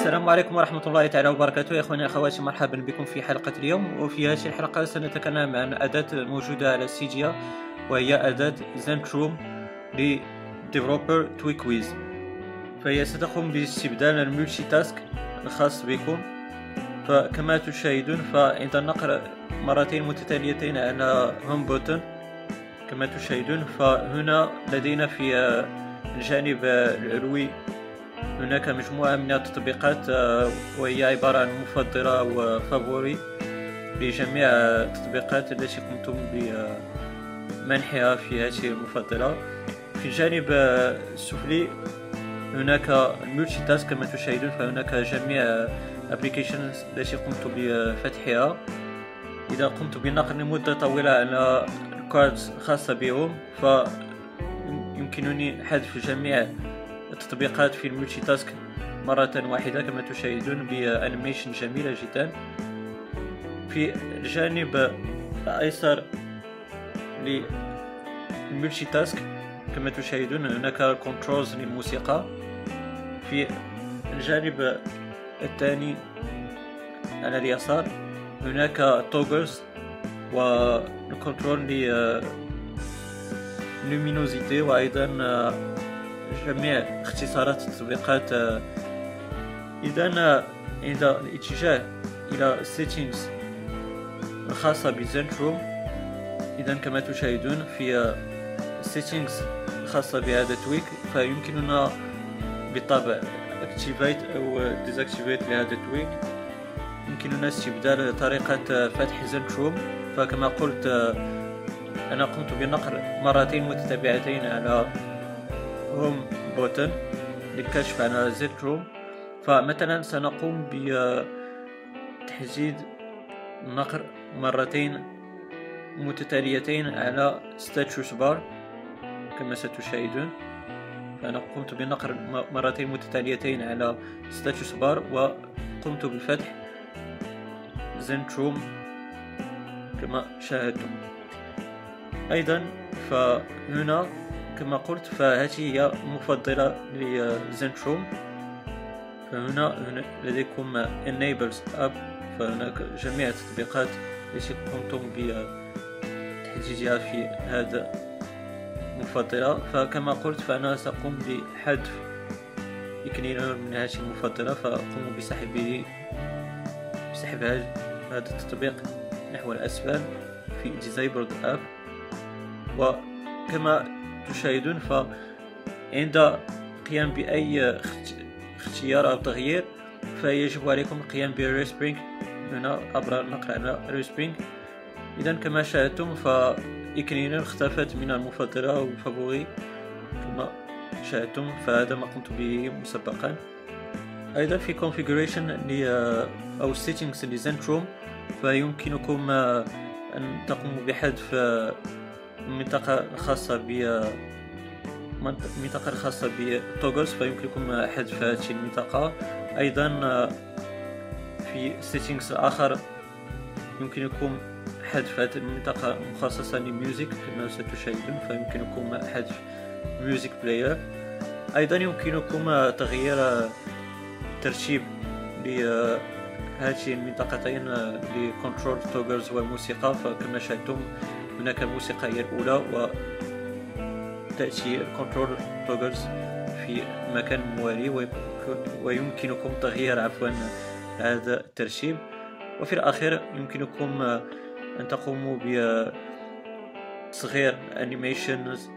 السلام عليكم ورحمة الله تعالى وبركاته. يا إخواني أخواتي مرحبا بكم في حلقة اليوم. وفي هذه الحلقة سنتكلم عن أداة موجودة على سيجيا وهي أداة Zentrum ل developer تويكويز. فهي ستقوم باستبدال ال multitask الخاص بكم. فكما تشاهدون فعند النقر مرتين متتاليتين على home button كما تشاهدون فهنا لدينا في الجانب العلوي هناك مجموعة من التطبيقات آه، وهي عبارة عن مفضلة وفافوري لجميع التطبيقات التي قمتم بمنحها في هذه المفضلة. في الجانب السفلي هناك الملتي تاسك كما تشاهدون فهناك جميع ابليكيشنز التي قمت بفتحها. إذا قمت بالنقر لمدة طويلة على ال cards الخاصة بهم فيمكنني حذف جميع التطبيقات في ال multitask مرة واحدة كما تشاهدون ب animation جميلة جدا. في الجانب الأيسر لل multitask كما تشاهدون هناك controls للموسيقى. في الجانب الثاني على اليسار هناك toggles وال control ل luminosité وأيضا جميع اختصارات التطبيقات إذا عند الاتجاه إلى settings الخاصة ب Zentrum إذا كما تشاهدون في settings الخاصة بهذا tweak فيمكننا بالطبع activate أو deactivate لهذا tweak يمكننا استبدال طريقة فتح Zentrum فكما قلت أنا قمت بنقر مرتين متتابعتين على home button للكشف عن Zentrum فمثلا سنقوم بتحديد نقر مرتين متتاليتين على status bar كما ستشاهدون. فأنا قمت بنقر مرتين متتاليتين على status bar وقمت بفتح Zentrum كما شاهدتم. أيضا فهنا كما قلت فهذه هي مفضلة ل Zentrum. فهنا هنا لديكم enabled app. فهناك جميع التطبيقات التي قمتم بتحديدها في هذا مفضلة فكما قلت فأنا سأقوم بحذف iCleaner من هذه المفضلة. فأقوم بسحبه بسحب هذا التطبيق نحو الأسفل في disabled app. وكما تشاهدون فعند قيام بأي اختيار أو تغيير فيجب عليكم القيام بال respring هنا عبر النقر على respring إذا كما شاهدتم ف iCleaner اختفت من المفضلة وال favoris كما شاهدتم فهذا ما قمت به مسبقا. أيضا في configuration أو settings ل Zentrum فيمكنكم أن تقوموا بحذف المنطقة الخاصة ب المنطقة الخاصة ب toggles فيمكنكم حذف هذه المنطقة أيضا في settings آخر يمكنكم حذف هذه المنطقة المخصصة ل music كما ستشاهدون فيمكنكم حذف music player. أيضا يمكنكم تغيير ترتيب لهذه المنطقتين ل control toggles والموسيقى فكما شاهدتم هناك الموسيقى هي الأولى و تأتي ال control toggles في مكان موالي ويمكنكم تغيير عفوا هذا الترتيب. وفي الأخير يمكنكم أن تقوموا بتصغير animations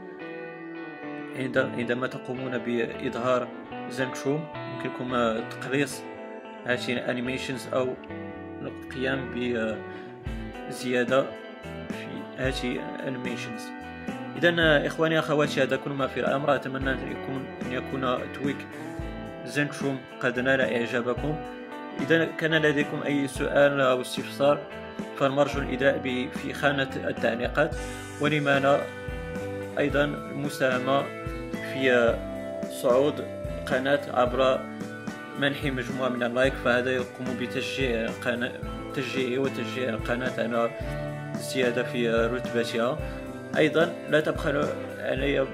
عندما تقومون بإظهار Zentrum يمكنكم تقليص هذه ال animations أو القيام بزيادة. هذه animations اذا إخواني أخواتي هذا كل ما في الأمر. أتمنى أن يكون أن يكون tweak Zentrum قد نال إعجابكم. اذا كان لديكم أي سؤال أو استفسار فالمرجو الإدلاء في خانة التعليقات. ولم لا أيضا المساهمه في صعود القناه عبر منح مجموعة من ال like فهذا يقوم بتشجيع القناه تشجيعي وتشجيع القناة على الزيادة في رتبتها. أيضا لا تبخلوا علي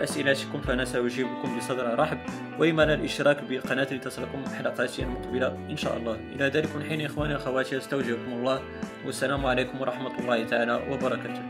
أسئلتكم فأنا سأجيبكم بصدر رحب وإما الاشتراك بالقناة لتصلكم حلقات المقبلة إن شاء الله. إلى ذلك حين إخواني أخواتي أستودعكم الله والسلام عليكم ورحمة الله تعالى وبركاته.